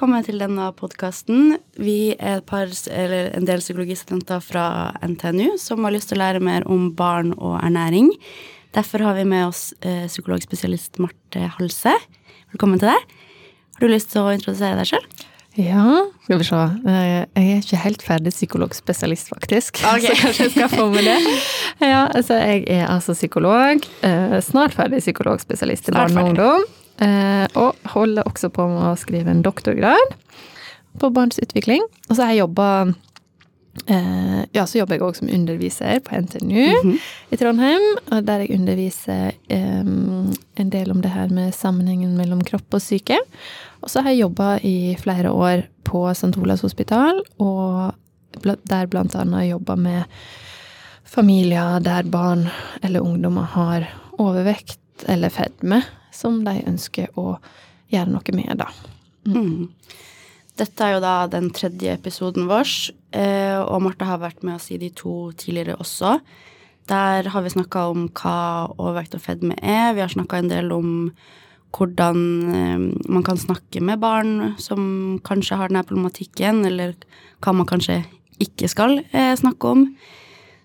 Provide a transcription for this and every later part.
velkommen til denne podkasten. Vi er par, en del psykologistudenter fra NTNU som har lyst til å lære mer om barn og ernæring. Derfor har vi med oss eh, psykologspesialist Marte Halse. Velkommen til deg. Har du lyst til å introdusere deg sjøl? Ja, skal vi se. Eh, jeg er ikke helt ferdig psykologspesialist, faktisk. Okay. Så kanskje jeg skal få med det. Ja, altså Jeg er altså psykolog. Eh, snart ferdig psykologspesialist i barn og ungdom. Eh, og holder også på med å skrive en doktorgrad på barns utvikling. Og så har jeg jobba eh, Ja, så jobber jeg òg som underviser på NTNU mm -hmm. i Trondheim. Der jeg underviser eh, en del om det her med sammenhengen mellom kropp og syke. Og så har jeg jobba i flere år på St. Olavs hospital, og der blant annet jobba med familier der barn eller ungdommer har overvekt eller fedme som de ønsker å gjøre noe med, da. Mm. Mm. Dette er jo da den tredje episoden vår, eh, og Marte har vært med oss i de to tidligere også. Der har vi snakka om hva overvekt og fedme er. Vi har snakka en del om hvordan eh, man kan snakke med barn som kanskje har denne problematikken, eller hva man kanskje ikke skal eh, snakke om.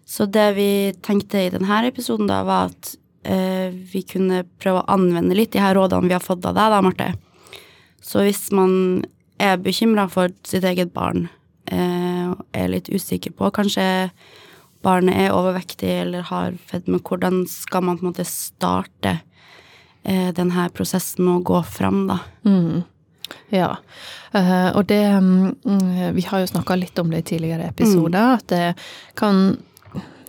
Så det vi tenkte i denne episoden, da, var at vi kunne prøve å anvende litt de her rådene vi har fått av deg, da, Marte. Så hvis man er bekymra for sitt eget barn, eh, er litt usikker på kanskje barnet er overvektig eller har fedme, hvordan skal man på en måte starte eh, denne prosessen med å gå fram, da? Mm. Ja, uh, og det um, Vi har jo snakka litt om det i tidligere episoder, mm. at det kan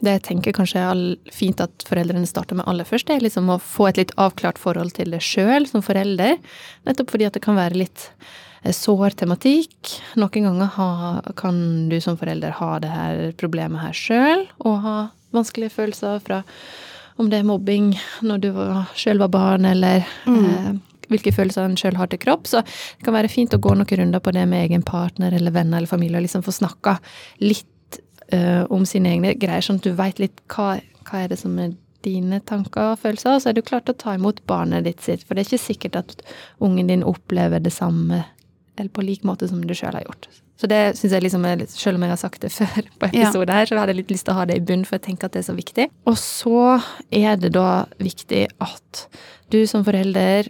det jeg tenker kanskje er fint at foreldrene starter med aller først, er liksom å få et litt avklart forhold til det sjøl som forelder. Nettopp fordi at det kan være litt eh, sår tematikk. Noen ganger ha, kan du som forelder ha det her problemet her sjøl, og ha vanskelige følelser fra om det er mobbing når du sjøl var barn, eller mm. eh, hvilke følelser en sjøl har til kropp. Så det kan være fint å gå noen runder på det med egen partner eller venner eller familie, og liksom få snakka litt uh, om sine egne greier, sånn at du veit litt hva, hva, er det som er dine tanker og følelser, og så er du klar til å ta imot barnet ditt sitt. For det er ikke sikkert at ungen din opplever det samme eller på lik måte som du sjøl har gjort. Så det syns jeg liksom er Selv om jeg har sagt det før på episode her, så hadde jeg litt lyst til å ha det i bunn, for jeg tenker at det er så viktig. Og så er det da viktig at du som forelder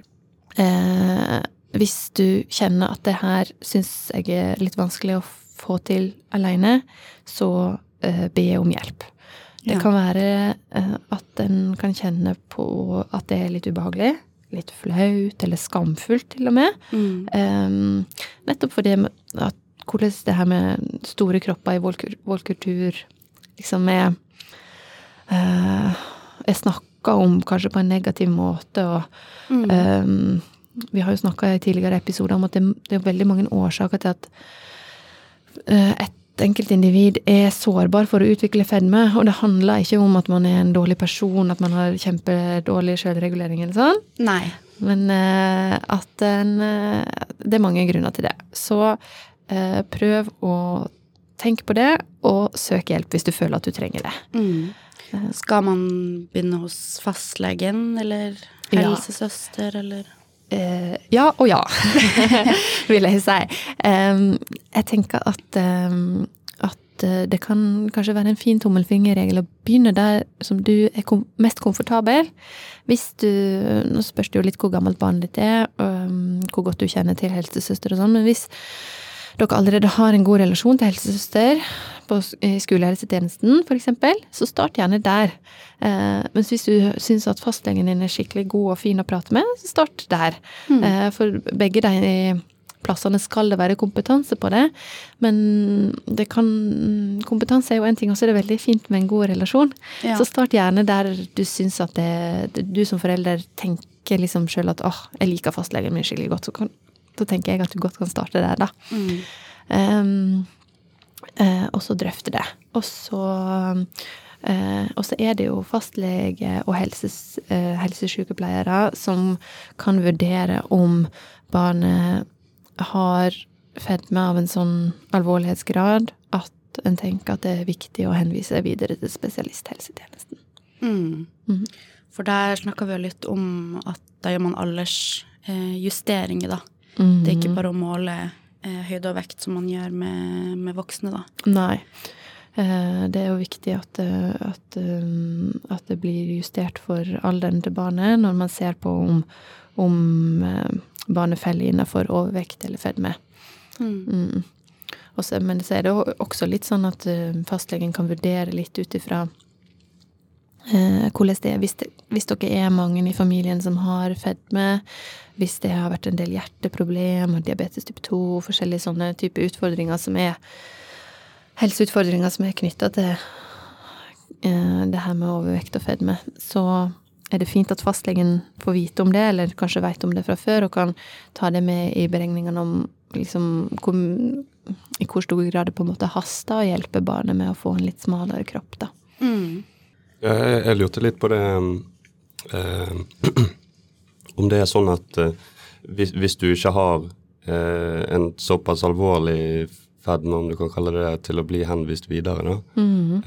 eh, Hvis du kjenner at det her syns jeg er litt vanskelig å få til aleine, så uh, be om hjelp. Det ja. kan være uh, at en kan kjenne på at det er litt ubehagelig. Litt flaut, eller skamfullt, til og med. Mm. Um, nettopp fordi at hvordan det her med store kropper i vår kultur liksom er uh, er snakka om kanskje på en negativ måte, og mm. um, vi har jo snakka i tidligere episoder om at det, det, er veldig mange årsaker til at Eh, et enkeltindivid er sårbar for å utvikle fedme, og det handler ikke om at man er en dårlig person, at man har kjempedårlig selvregulering eller sånn. Nei. Men uh, at en uh, Det er mange grunner til det. Så prøv å tenke på det, og søk hjelp hvis du føler at du trenger det. Mm. Skal man begynne hos fastlegen eller helsesøster, ja. eller? Uh, ja og ja, vil jeg si. Jeg tenker at, at uh, det kan kanskje være en fin tommelfingerregel å begynne der som du er mest komfortabel. Hvis du Nå spørs det jo litt hvor gammelt barnet ditt er, hvor godt du kjenner til helsesøster og sånn, men hvis dere allerede har en god relasjon til helsesøster på skolehelsetjenesten f.eks., så start gjerne der. Eh, mens hvis du syns at fastlegen din er skikkelig god og fin å prate med, så start der. Mm. Eh, for begge de plassene skal det være kompetanse på det, men det kan Kompetanse er jo en ting, og så er det veldig fint med en god relasjon. Ja. Så start gjerne der du syns at det, du som forelder tenker liksom sjøl at åh, jeg liker fastlegen min skikkelig godt, så kan da tenker jeg at du godt kan starte der, da. Mm. Um, uh, og så drøfte det. Og så uh, og så er det jo fastlege og helses, uh, helsesykepleiere som kan vurdere om barnet har fedme av en sånn alvorlighetsgrad at en tenker at det er viktig å henvise videre til spesialisthelsetjenesten. Mm. Mm. For der snakka vi jo litt om at da gjør man aldersjusteringer, da. Det er ikke bare å måle eh, høyde og vekt som man gjør med, med voksne, da. Nei. Eh, det er jo viktig at, eh, at, eh, at, det blir justert for alderen til barnet når man ser på om, om barnet faller innenfor overvekt eller fedme. Mm. Mm. Også, men så er det også litt sånn at fastlegen kan vurdere litt ut ifra eh, hvordan det er. Hvis, det, hvis, dere er mange i familien som har fedme, hvis det har vært en del hjerteproblemer, diabetes type 2, forskjellige sånne type utfordringer som er helseutfordringer som er knytta til eh, det her med overvekt og fedme, så er det fint at fastlegen får vite om det, eller kanskje vet om det fra før, og kan ta det med i beregningene om liksom, hvor, i hvor stor grad det på en måte haster å hjelpe barnet med å få en litt smalere kropp, da. Mm. Jeg, jeg, lurte litt på det eh, Om det er sånn at eh, hvis, hvis, du ikke har eh, en såpass alvorlig fedme, om du kan kalle det det, til å bli henvist videre, da, mm.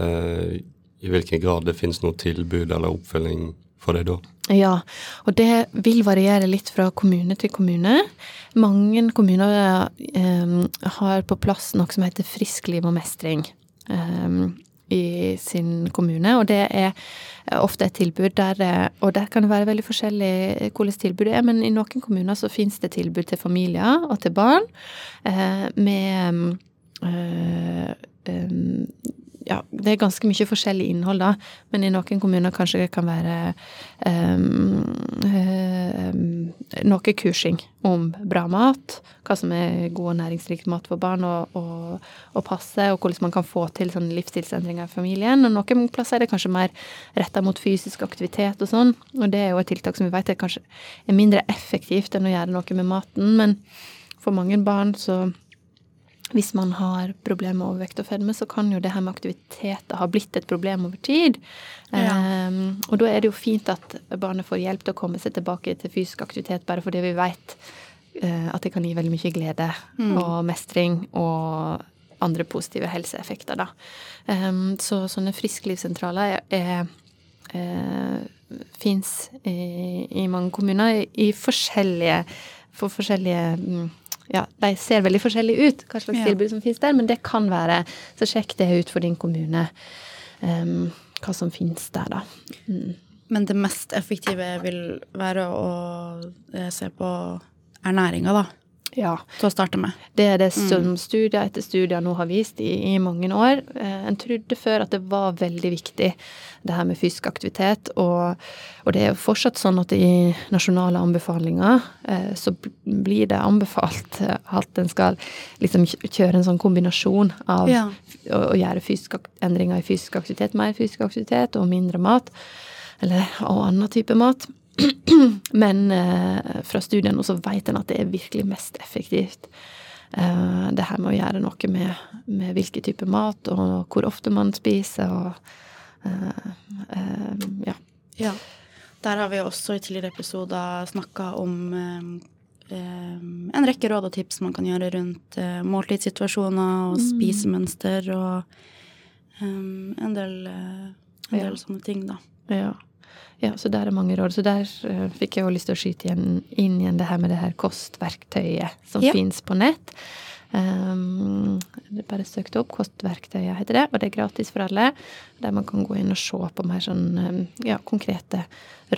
i hvilken grad det finnes noe tilbud eller oppfølging for deg da? Ja, og det vil variere litt fra kommune til kommune. Mange kommuner eh, har på plass noe som heter Friskliv og mestring. Eh, i sin kommune, og det er ofte et tilbud der Og der kan det være veldig forskjellig hvordan tilbudet er, men i noen kommuner så finnes det tilbud til familier og til barn eh, med ja, det er ganske mye forskjellig innhold, da. Men i noen kommuner kanskje det kan være um, um, noe kursing om bra mat. Hva som er god og næringsrik mat for barn å passe, og hvordan man kan få til sånne livsstilsendringer i familien. Og noen plasser er det kanskje mer retta mot fysisk aktivitet og sånn. Og det er jo et tiltak som vi vet er kanskje er mindre effektivt enn å gjøre noe med maten. Men for mange barn så hvis man har problemer med overvekt og fedme, så kan jo det her med aktiviteter ha blitt et problem over tid. Ja. Um, og da er det jo fint at barnet får hjelp til å komme seg tilbake til fysisk aktivitet, bare fordi vi vet uh, at det kan gi veldig mye glede mm. og mestring og andre positive helseeffekter, da. Um, så sånne frisklivssentraler er, er uh, fins i, i, mange kommuner i forskjellige, for forskjellige um, ja, de ser veldig forskjellige ut, hva slags ja. tilbud som finnes der, men det kan være. Så sjekk det ut for din kommune, um, hva som finnes der, da. Mm. Men det mest effektive vil være å eh, se på ernæringa, da. Ja. Til å starte med. Det er det mm. som studier etter studier nå har vist i, i mange år. Eh, en trodde før at det var veldig viktig det her med fysisk aktivitet. Og, og, det er jo fortsatt sånn at i nasjonale anbefalinger eh, så blir det anbefalt at en skal liksom kjøre en sånn kombinasjon av ja. å, å, gjøre fysisk, endringer i fysisk aktivitet, mer fysisk aktivitet og mindre mat. Eller og annen type mat. Men eh, fra studiene så vet en at det er virkelig mest effektivt. Eh, det her med å gjøre noe med, med hvilken type mat, og hvor ofte man spiser, og Eh, eh, ja. ja. Der har vi også i tidligere episoder snakka om eh, en rekke råd og tips man kan gjøre rundt måltidssituasjoner og mm. spisemønster og en del, en del ja. sånne ting, da. Ja. Ja. så der er mange råd. Så der uh, fikk jeg jo lyst til å skyte igjen, inn igjen det her med det her kostverktøyet som ja. fins på nett. Um, bare søkte opp Kostverktøyet, heter det, og det er gratis for alle. Der man kan gå inn og se på mer sånn um, ja, konkrete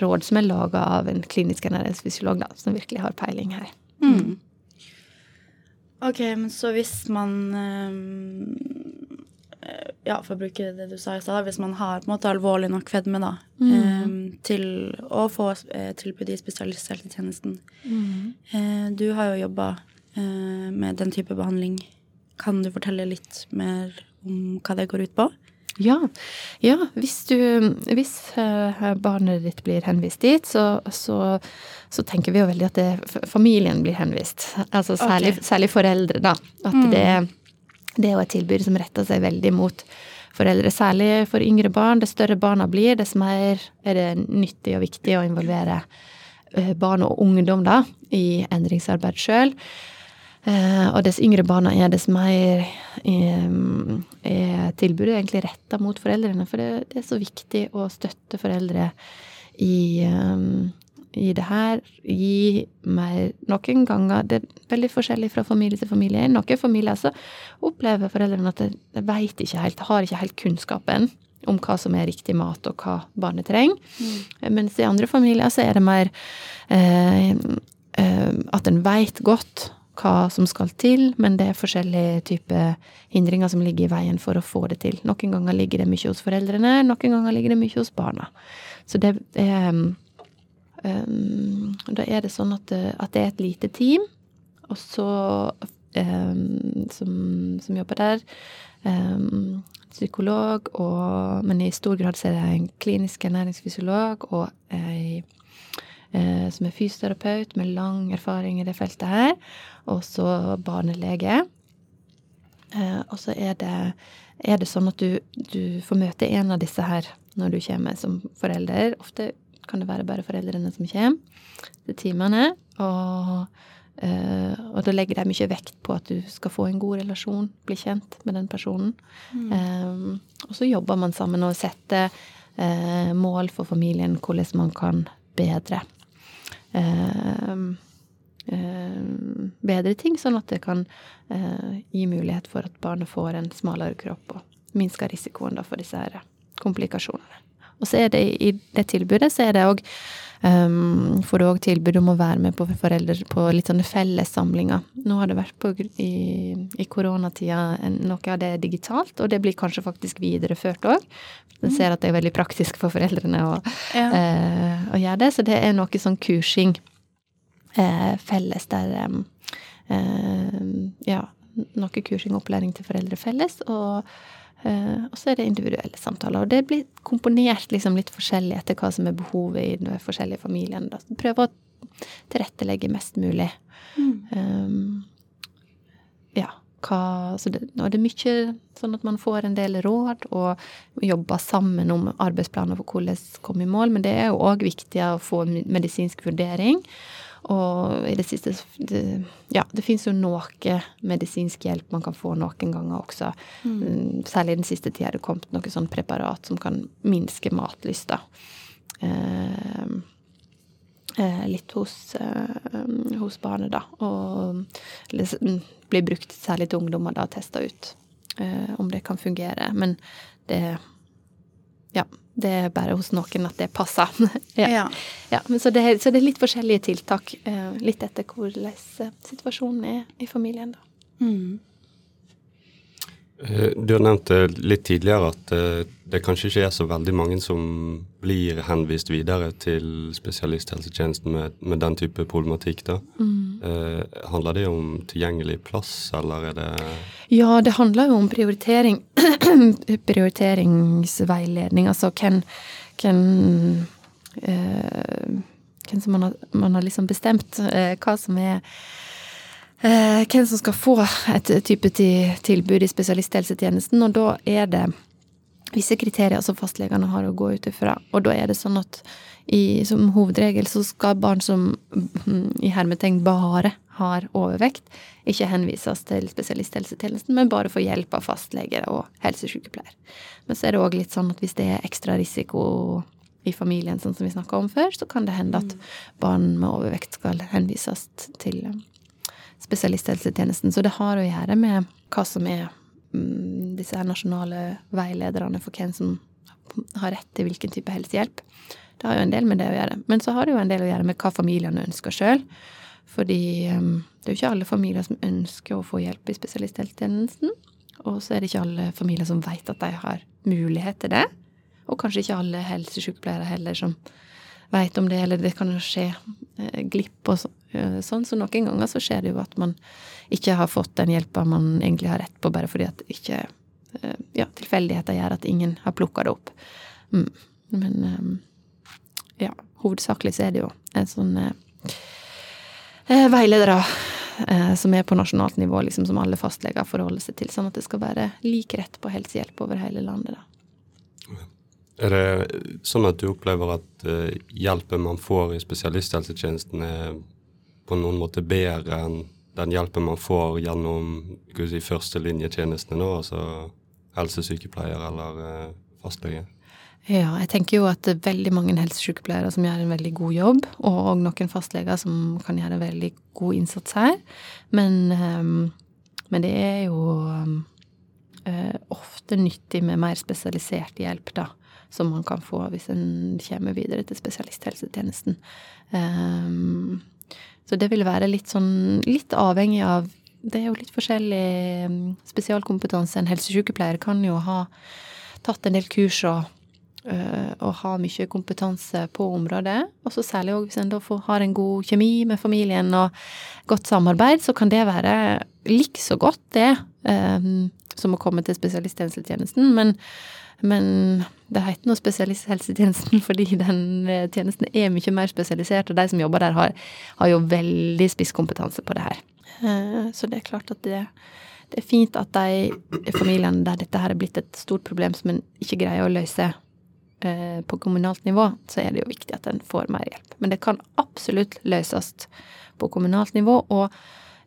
råd som er laga av en klinisk ernæringsfysiolog, da, som virkelig har peiling her. Mm. Ok, men så hvis man um, Ja, for å bruke det du sa i stad, hvis man har på en måte alvorlig nok fedme, da, mm. til å få uh, tilbud i spesialisthelsetjenesten mm. uh, Du har jo jobba Eh, med den type behandling. Kan du fortelle litt mer om hva det går ut på? Ja. ja hvis, du, hvis uh, barnet ditt blir henvist dit, så, så, så, tenker vi jo veldig at det, familien blir henvist. Altså særlig, okay. særlig foreldre, da. At mm. det, det, er jo et tilbud som retter seg veldig mot foreldre. Særlig for yngre barn. Dess større barna blir, dess mer er det nyttig og viktig å involvere uh, barn og ungdom da, i endringsarbeid sjøl. Eh, og dess yngre barna er, dess mer er tilbudet egentlig retta mot foreldrene. For det, det, er så viktig å støtte foreldre i, i det her gi mer Noen ganger Det er veldig forskjellig fra familie til familie. I noen familier så opplever foreldrene at de, de veit ikke helt, har ikke helt kunnskapen om hva som er riktig mat, og hva barnet trenger. Mm. Mens i andre familier så er det mer eh, eh, at en veit godt hva som skal til, men det er forskjellige typer hindringer som ligger i veien for å få det til. Noen ganger ligger det mye hos foreldrene, noen ganger ligger det mye hos barna. Så det er um, Da er det sånn at, at, det er et lite team, og så um, som, som, jobber der. Um, psykolog, og, men i stor grad så er det en klinisk ernæringsfysiolog og ei uh, som er fysioterapeut med lang erfaring i det feltet her, og så barnelege. Uh, og så er det, er det sånn at du, du, får møte en av disse her når du kommer som forelder. Ofte kan det være bare foreldrene som kommer til timene. Og, uh, og da legger de mye vekt på at du skal få en god relasjon, bli kjent med den personen. Mm. Um, og så jobber man sammen og setter uh, mål for familien, hvordan man kan bedre Uh, uh, bedre ting, sånn at det kan gi mulighet for at barnet får en smalere kropp og minsker risikoen for disse komplikasjonene. Og så er det i det tilbudet så er det òg um, får du òg tilbud om å være med på foreldre på litt sånne fellessamlinger. Nå har det vært på, i, i koronatida noe av det digitalt, og det blir kanskje faktisk videreført òg. Jeg mm. ser at det er veldig praktisk for foreldrene å, ja. uh, å gjøre det. Så det er noe sånn kursing uh, felles der eh, Ja, noe kursing og opplæring til foreldre felles. og Uh, og så er det individuelle samtaler. Og det blir komponert liksom litt forskjellig etter hva som er behovet i de forskjellige familiene. Prøve å tilrettelegge mest mulig. Mm. Um, ja. Hva, det, og det er mye sånn at man får en del råd og jobber sammen om arbeidsplaner for hvordan komme i mål, men det er jo òg viktig å få medisinsk vurdering. Og i det siste det, Ja, det fins jo noe medisinsk hjelp man kan få noen ganger også. Mm. mm særlig den siste tida er det kommet noe sånn preparat som kan minske matlysta. Eh, eh, litt hos, eh, hos barnet, da. Og mm, blir brukt særlig til ungdommer, da, testa ut eh, om det kan fungere. Men det Ja det er bare hos noen at det passer. ja. Ja. ja så, det, så, det, er litt forskjellige tiltak, eh, litt etter hvordan situasjonen er i familien, da. Mm. Eh, du har nevnt litt tidligere at eh, det kanskje ikke er så veldig mange som blir henvist videre til spesialisthelsetjenesten med, med den type problematikk. da. Mm. Eh, handler det om tilgjengelig plass, eller er det Ja, det handler jo om prioritering. prioriteringsveiledning. Altså hvem, hvem eh, hvem som man har, man har liksom bestemt eh, hva som er eh, Hvem som skal få et type tilbud i spesialisthelsetjenesten. Og da er det visse kriterier som fastlegene har å gå ut ifra. Og da er det sånn at i, som hovedregel så skal barn som i hermetegn bare har overvekt, ikke henvises til spesialisthelsetjenesten, men bare få hjelp av fastleger og helsesykepleier. Men så er det òg litt sånn at hvis det er ekstra risiko i familien, sånn som vi snakka om før, så kan det hende at mm. barn med overvekt skal henvises til spesialisthelsetjenesten. Så det har å gjøre med hva som er Mm, disse her nasjonale veilederne for hvem som har rett til hvilken type helsehjelp. Det har jo en del med det å gjøre. Men så har det jo en del å gjøre med hva familiene ønsker sjøl. Fordi um, det er jo ikke alle familier som ønsker å få hjelp i spesialisthelsetjenesten. Og så er det ikke alle familier som veit at de har mulighet til det. Og kanskje ikke alle helsesykepleiere heller som veit om det, eller det kan jo skje eh, glipp og sånn. Så noen ganger så skjer det jo at man ikke har fått den hjelpa man egentlig har rett på, bare fordi at ikke eh, ja, tilfeldigheter gjør at ingen har plukka det opp. Mm. Men eh, ja, hovedsakelig så er det jo en sånn eh, eh, veiledere eh, som er på nasjonalt nivå, liksom som alle fastleger forholder seg til, sånn at det skal være lik rett på helsehjelp over hele landet. da. Er det sånn at du opplever at hjelpen man får i spesialisthelsetjenesten er på noen måte bedre enn den hjelpen man får gjennom si, førstelinjetjenestene nå, altså helsesykepleier eller uh, fastlege? Ja, jeg tenker jo at det er veldig mange helsesykepleiere som gjør en veldig god jobb, og noen fastleger som kan gjøre en veldig god innsats her. Men, um, men det er jo uh, ofte nyttig med mer spesialisert hjelp, da. Som man kan få hvis en kommer videre til spesialisthelsetjenesten. Um, så det vil være litt sånn Litt avhengig av Det er jo litt forskjellig spesialkompetanse. En helsesykepleier kan jo ha tatt en del kurs og Eh, og ha mye kompetanse på området. Og så særlig òg hvis en da har en god kjemi med familien og godt samarbeid, så kan det være likså godt, det, um, som å komme til spesialisthelsetjenesten. Men, men det heter nå spesialisthelsetjenesten fordi den eh, tjenesten er mye mer spesialisert, og de som jobber der, har, har jo veldig spisskompetanse på det her. Uh, så det er klart at det det er fint at de familiene der dette her er blitt et stort problem som en ikke greier å løse, Eh, på kommunalt nivå, så er det jo viktig at en får mer hjelp. Men det kan absolutt løses på kommunalt nivå og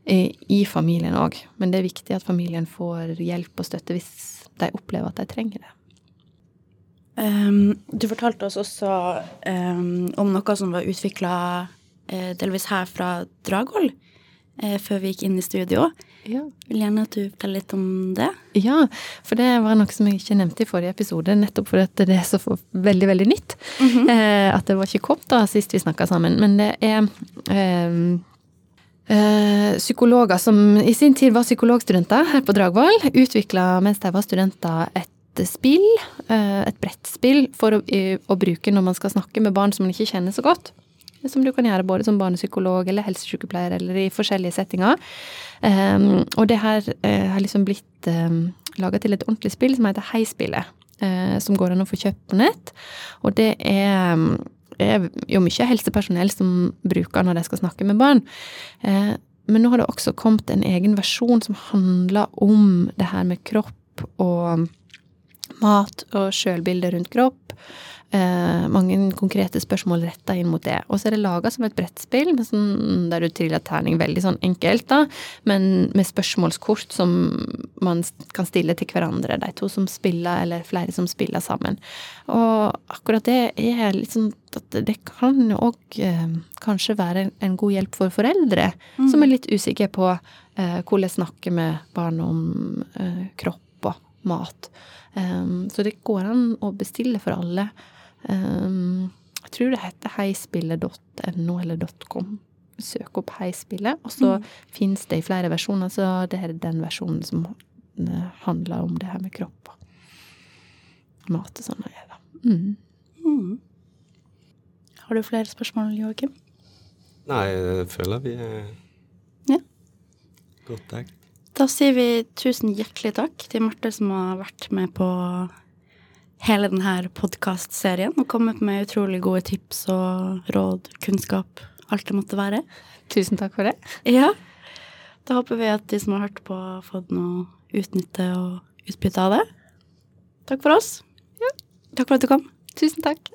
eh, i familien òg. Men det er viktig at familien får hjelp og støtte hvis de opplever at de trenger det. Um, du fortalte oss også um, om noe som var utvikla uh, delvis her fra Dragvoll uh, før vi gikk inn i studio. Ja. Vil gjerne at du forteller litt om det. Ja, for det var noe som jeg ikke nevnte i forrige episode, nettopp fordi det er så veldig, veldig nytt. Mm -hmm. uh, at det var ikke kommet da sist vi snakka sammen. Men det er eh, eh, psykologer som i sin tid var psykologstudenter her på Dragvoll, utvikla mens de var studenter et spill, eh, et brettspill, for å, å bruke når man skal snakke med barn som man ikke kjenner så godt som du kan gjøre både som barnepsykolog eller helsesykepleier eller i forskjellige settinger. Um, og det her uh, har liksom blitt um, laga til et ordentlig spill som heter Heispillet. Uh, som går an å få kjøpt på nett. Og det er, er, jo mye helsepersonell som bruker når de skal snakke med barn. Uh, men nå har det også kommet en egen versjon som handler om det her med kropp og mat og sjølbilde rundt kropp. Eh, mange konkrete spørsmål retta inn mot det. Og så er det laga som et brettspill sånn, der du triller terning veldig sånn enkelt, da, men med spørsmålskort som man kan stille til hverandre, de to som spiller, eller flere som spiller sammen. Og akkurat det er litt sånn at det kan òg eh, kanskje være en god hjelp for foreldre mm. som er litt usikre på eh, hvordan snakke med barn om eh, kropp mat. Um, så det går an å bestille for alle. Um, jeg tror det heter heispillet.no eller .com. Søk opp Heispillet, og så mm. fins det i flere versjoner. Så det er den versjonen som eh, handler om det her med kropp og mat og sånn. Mm. mm. Har du flere spørsmål, Joakim? Nei, jeg føler vi er ja. godt dekt. Da sier vi tusen hjertelig takk til Marte som har vært med på hele denne podkastserien og kommet med utrolig gode tips og råd, kunnskap, alt det måtte være. Tusen takk for det. Ja. Da håper vi at de som har hørt på, har fått noe utnytte og utbytte av det. Takk for oss. Ja. Takk for at du kom. Tusen takk.